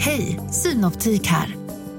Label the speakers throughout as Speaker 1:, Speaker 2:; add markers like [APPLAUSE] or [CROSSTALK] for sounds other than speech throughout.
Speaker 1: Hej, Synoptik här.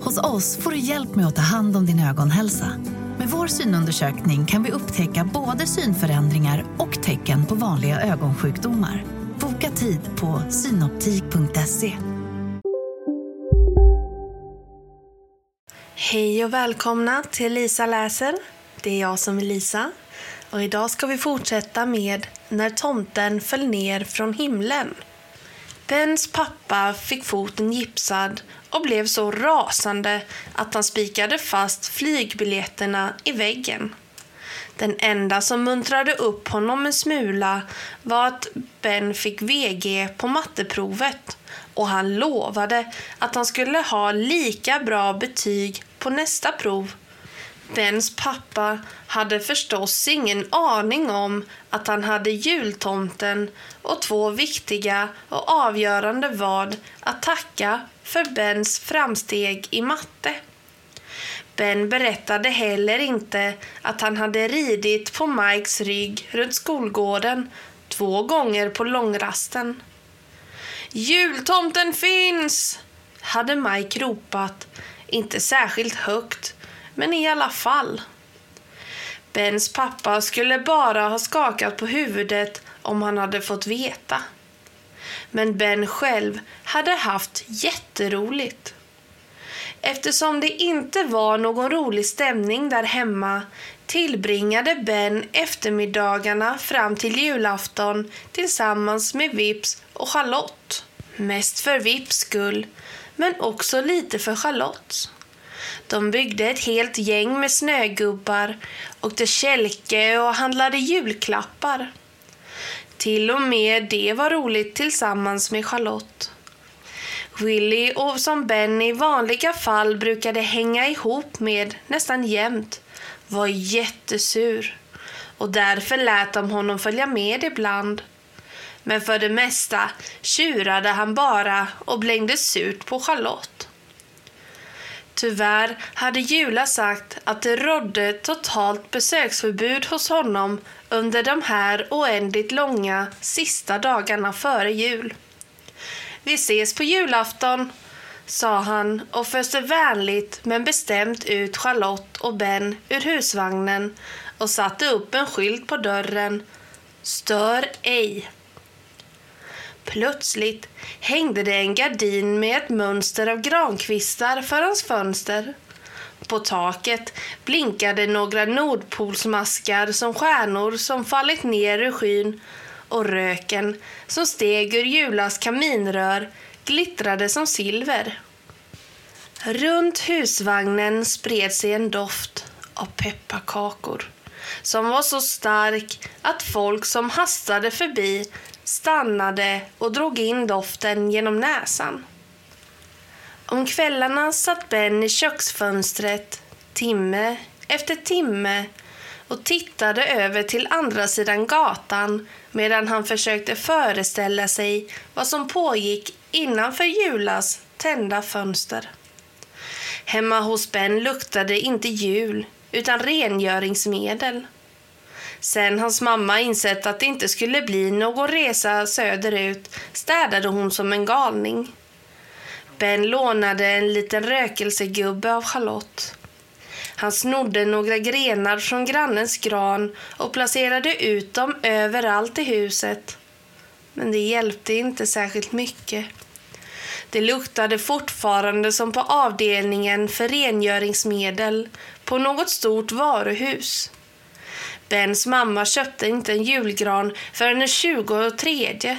Speaker 1: Hos oss får du hjälp med att ta hand om din ögonhälsa. Med vår synundersökning kan vi upptäcka både synförändringar och tecken på vanliga ögonsjukdomar. Boka tid på synoptik.se.
Speaker 2: Hej och välkomna till Lisa läser. Det är jag som är Lisa. Och idag ska vi fortsätta med När tomten föll ner från himlen. Bens pappa fick foten gipsad och blev så rasande att han spikade fast flygbiljetterna i väggen. Den enda som muntrade upp honom en smula var att Ben fick VG på matteprovet och han lovade att han skulle ha lika bra betyg på nästa prov. Bens pappa hade förstås ingen aning om att han hade jultomten och två viktiga och avgörande vad att tacka för Bens framsteg i matte. Ben berättade heller inte att han hade ridit på Mikes rygg runt skolgården två gånger på långrasten. Jultomten finns! hade Mike ropat, inte särskilt högt, men i alla fall. Bens pappa skulle bara ha skakat på huvudet om han hade fått veta. Men Ben själv hade haft jätteroligt. Eftersom det inte var någon rolig stämning där hemma tillbringade Ben eftermiddagarna fram till julafton tillsammans med Vips och Charlotte. Mest för Vips skull, men också lite för Charlottes. De byggde ett helt gäng med snögubbar, åkte kälke och handlade julklappar. Till och med det var roligt tillsammans med Charlotte. Willy och som Ben i vanliga fall brukade hänga ihop med nästan jämt var jättesur och därför lät de honom följa med ibland. Men för det mesta tjurade han bara och blängde surt på Charlotte. Tyvärr hade Jula sagt att det rådde totalt besöksförbud hos honom under de här oändligt långa sista dagarna före jul. Vi ses på julafton, sa han och föste vänligt men bestämt ut Charlotte och Ben ur husvagnen och satte upp en skylt på dörren. Stör ej. Plötsligt hängde det en gardin med ett mönster av grankvistar för hans fönster. På taket blinkade några nordpolsmaskar som stjärnor som fallit ner ur skyn och röken som steg ur Julas kaminrör glittrade som silver. Runt husvagnen spred sig en doft av pepparkakor som var så stark att folk som hastade förbi stannade och drog in doften genom näsan. Om kvällarna satt Ben i köksfönstret timme efter timme och tittade över till andra sidan gatan medan han försökte föreställa sig vad som pågick innanför Julas tända fönster. Hemma hos Ben luktade inte jul utan rengöringsmedel. Sen hans mamma insett att det inte skulle bli någon resa söderut städade hon som en galning. Ben lånade en liten rökelsegubbe av Charlotte. Han snodde några grenar från grannens gran och placerade ut dem överallt i huset. Men det hjälpte inte särskilt mycket. Det luktade fortfarande som på avdelningen för rengöringsmedel på något stort varuhus. Bens mamma köpte inte en julgran förrän den 23.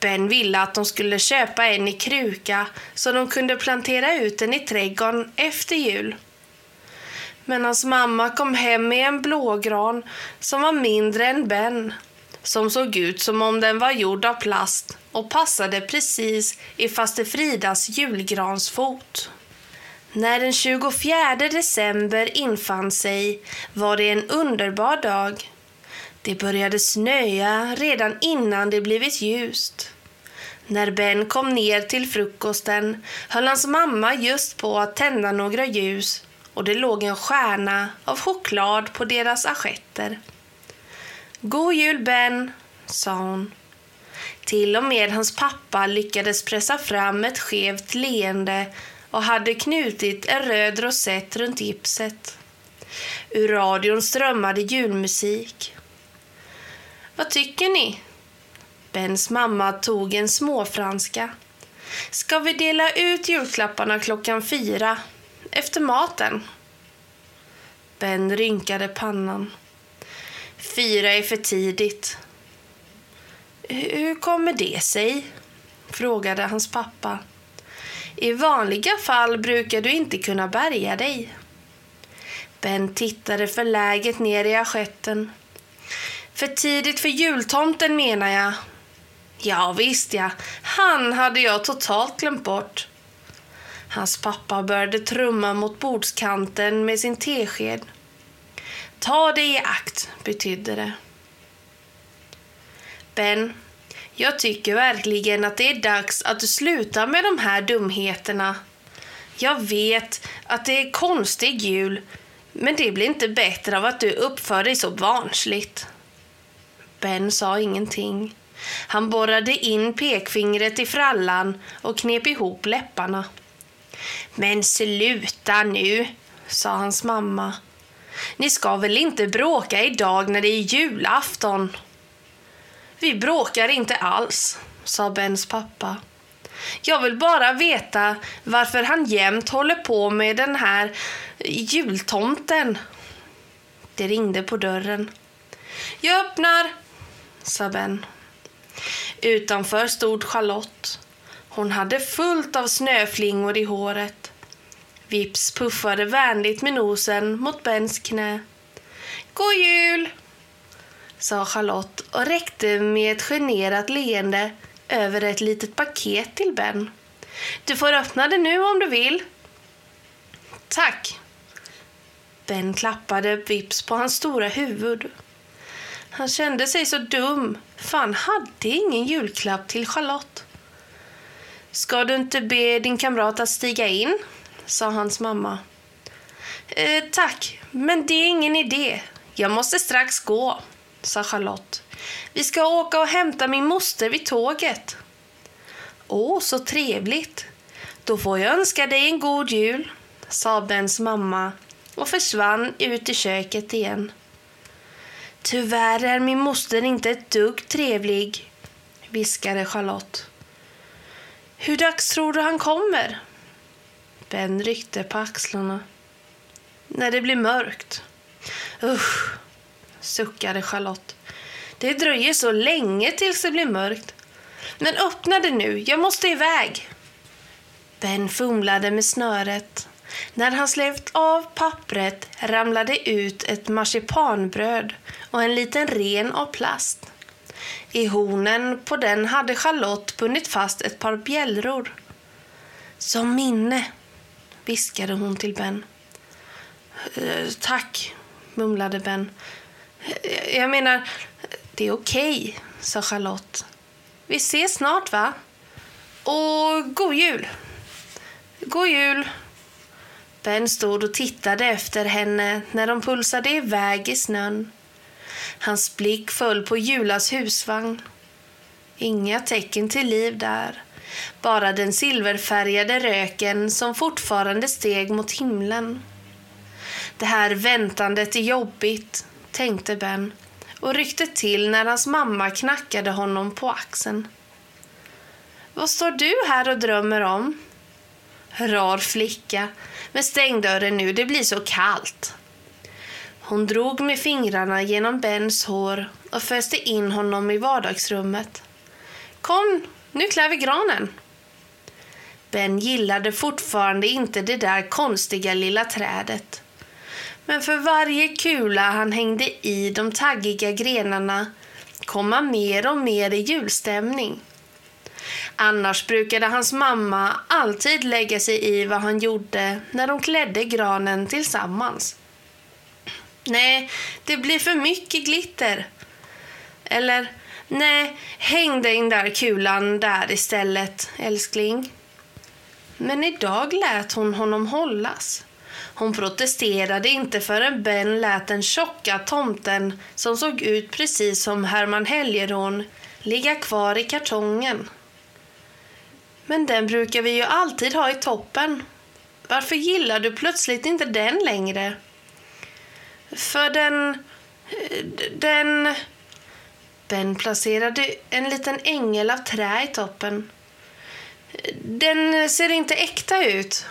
Speaker 2: Ben ville att de skulle köpa en i kruka så de kunde plantera ut den i trädgården efter jul. Men hans mamma kom hem med en blågran som var mindre än Ben, som såg ut som om den var gjord av plast och passade precis i faste Fridas julgransfot. När den 24 december infann sig var det en underbar dag. Det började snöa redan innan det blivit ljust. När Ben kom ner till frukosten höll hans mamma just på att tända några ljus och det låg en stjärna av choklad på deras assietter. God jul Ben, sa hon. Till och med hans pappa lyckades pressa fram ett skevt leende och hade knutit en röd rosett runt gipset. Ur radion strömmade julmusik. Vad tycker ni? Bens mamma tog en småfranska. Ska vi dela ut julklapparna klockan fyra, efter maten? Ben rynkade pannan. Fyra är för tidigt. Hur kommer det sig? frågade hans pappa. I vanliga fall brukar du inte kunna bärga dig. Ben tittade förläget ner i assietten. För tidigt för jultomten menar jag. Ja visst ja, han hade jag totalt glömt bort. Hans pappa började trumma mot bordskanten med sin tesked. Ta dig i akt, betydde det. Ben, jag tycker verkligen att det är dags att du slutar med de här dumheterna. Jag vet att det är konstig jul, men det blir inte bättre av att du uppför dig så barnsligt. Ben sa ingenting. Han borrade in pekfingret i frallan och knep ihop läpparna. Men sluta nu, sa hans mamma. Ni ska väl inte bråka idag när det är julafton? Vi bråkar inte alls, sa Bens pappa. Jag vill bara veta varför han jämt håller på med den här jultomten. Det ringde på dörren. Jag öppnar, sa Ben. Utanför stod Charlotte. Hon hade fullt av snöflingor i håret. Vips puffade vänligt med nosen mot Bens knä. God jul! Sa Charlotte och räckte med ett generat leende över ett litet paket till Ben. Du får öppna det nu om du vill. Tack. Ben klappade Vips på hans stora huvud. Han kände sig så dum, för han hade ingen julklapp till Charlotte. Ska du inte be din kamrat att stiga in? sa hans mamma. Eh, tack, men det är ingen idé. Jag måste strax gå, sa Charlotte. Vi ska åka och hämta min moster vid tåget. Åh, så trevligt. Då får jag önska dig en god jul, sa Bens mamma och försvann ut i köket igen. Tyvärr är min moster inte ett dugg trevlig, viskade Charlotte. Hur dags tror du han kommer? Ben ryckte på axlarna. När det blir mörkt. Usch, suckade Charlotte. Det dröjer så länge tills det blir mörkt. Men öppna det nu, jag måste iväg. Ben fumlade med snöret. När han släppt av pappret ramlade ut ett marsipanbröd och en liten ren av plast. I hornen på den hade Charlotte bundit fast ett par bjällror. Som minne, viskade hon till Ben. Eh, tack, mumlade Ben. Jag menar, det är okej, okay, sa Charlotte. Vi ses snart, va? Och god jul! God jul! Ben stod och tittade efter henne när de pulsade iväg i snön. Hans blick föll på Julas husvagn. Inga tecken till liv där. Bara den silverfärgade röken som fortfarande steg mot himlen. Det här väntandet är jobbigt, tänkte Ben och ryckte till när hans mamma knackade honom på axeln. Vad står du här och drömmer om? Rar flicka, men stäng dörren nu, det blir så kallt. Hon drog med fingrarna genom Bens hår och föste in honom i vardagsrummet. Kom, nu klär vi granen. Ben gillade fortfarande inte det där konstiga lilla trädet. Men för varje kula han hängde i de taggiga grenarna kom han mer och mer i julstämning. Annars brukade hans mamma alltid lägga sig i vad han gjorde när de klädde granen tillsammans. Nej, det blir för mycket glitter. Eller, nej, häng den där kulan där istället, älskling. Men idag lät hon honom hållas. Hon protesterade inte förrän Ben lät den tjocka tomten som såg ut precis som Herman Helgerån ligga kvar i kartongen. Men den brukar vi ju alltid ha i toppen. Varför gillar du plötsligt inte den längre? För den... Den... Ben placerade en liten ängel av trä i toppen. Den ser inte äkta ut.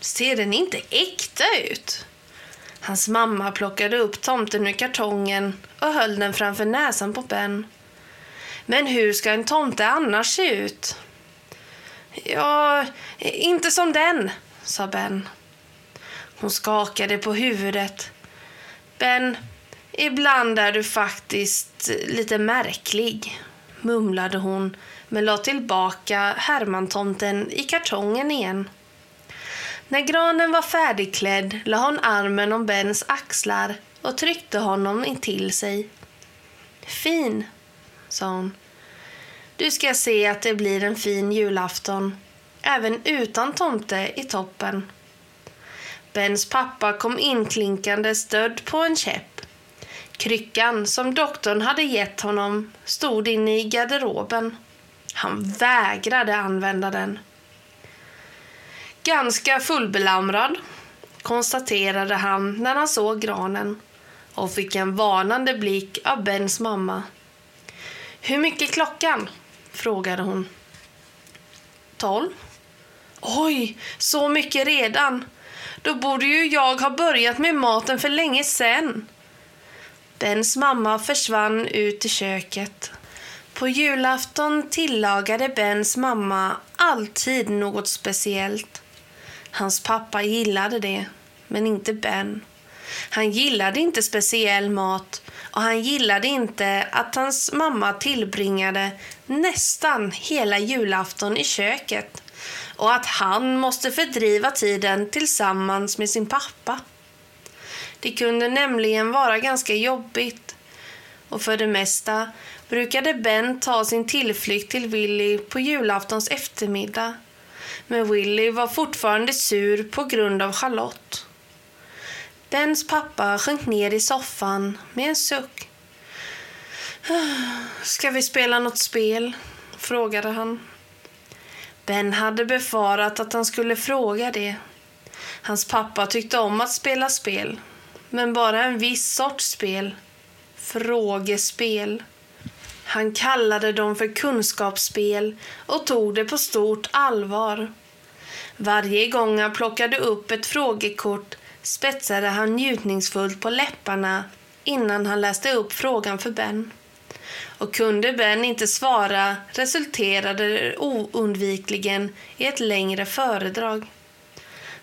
Speaker 2: Ser den inte äkta ut? Hans mamma plockade upp tomten ur kartongen och höll den framför näsan på Ben. Men hur ska en tomte annars se ut? Ja, inte som den, sa Ben. Hon skakade på huvudet. Ben, ibland är du faktiskt lite märklig, mumlade hon men la tillbaka Hermantomten i kartongen igen. När granen var färdigklädd la hon armen om Bens axlar och tryckte honom intill sig. Fin, sa hon. Du ska se att det blir en fin julafton, även utan tomte i toppen. Bens pappa kom inklinkande stödd på en käpp. Kryckan som doktorn hade gett honom stod inne i garderoben. Han vägrade använda den. Ganska fullbelamrad, konstaterade han när han såg granen och fick en varnande blick av Bens mamma. Hur mycket är klockan? frågade hon. Tolv. Oj, så mycket redan. Då borde ju jag ha börjat med maten för länge sen. Bens mamma försvann ut i köket. På julafton tillagade Bens mamma alltid något speciellt. Hans pappa gillade det, men inte Ben. Han gillade inte speciell mat och han gillade inte att hans mamma tillbringade nästan hela julafton i köket och att han måste fördriva tiden tillsammans med sin pappa. Det kunde nämligen vara ganska jobbigt och för det mesta brukade Ben ta sin tillflykt till Willy på julaftons eftermiddag. Men Willy var fortfarande sur på grund av Charlotte. Bens pappa sjönk ner i soffan med en suck. [SIGHS] Ska vi spela något spel? frågade han. Ben hade befarat att han skulle fråga det. Hans pappa tyckte om att spela spel, men bara en viss sorts spel. Frågespel. Han kallade dem för kunskapsspel och tog det på stort allvar. Varje gång han plockade upp ett frågekort spetsade han njutningsfullt på läpparna innan han läste upp frågan för Ben. Och kunde Ben inte svara resulterade det oundvikligen i ett längre föredrag.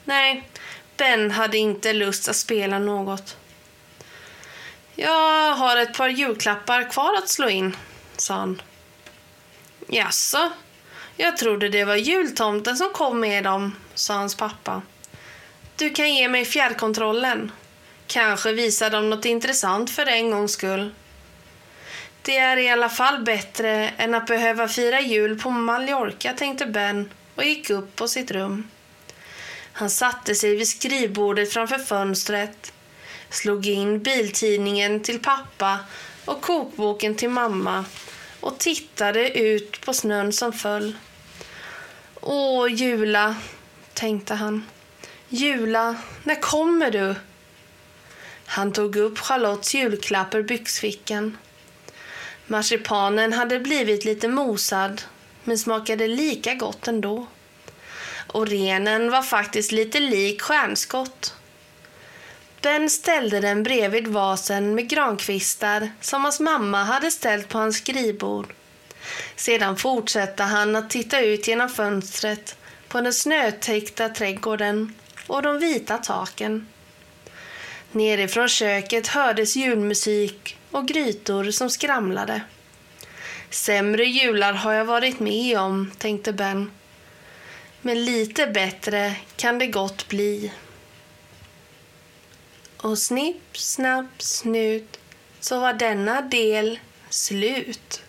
Speaker 2: Nej, Ben hade inte lust att spela något. Jag har ett par julklappar kvar att slå in, sa han. Jaså? Jag trodde det var jultomten som kom med dem, sa hans pappa. Du kan ge mig fjärrkontrollen. Kanske visar de något intressant för en gångs skull. Det är i alla fall bättre än att behöva fira jul på Mallorca, tänkte Ben och gick upp på sitt rum. Han satte sig vid skrivbordet framför fönstret, slog in biltidningen till pappa och kokboken till mamma och tittade ut på snön som föll. Åh, Jula, tänkte han. Jula, när kommer du? Han tog upp Charlottes julklapp ur byxfickan. Marsipanen hade blivit lite mosad, men smakade lika gott ändå. Och renen var faktiskt lite lik stjärnskott. Ben ställde den bredvid vasen med grankvistar som hans mamma hade ställt på hans skrivbord. Sedan fortsatte han att titta ut genom fönstret på den snötäckta trädgården och de vita taken. Nerifrån köket hördes julmusik och grytor som skramlade. Sämre jular har jag varit med om, tänkte Ben. Men lite bättre kan det gott bli. Och snipp, snapp, snut så var denna del slut.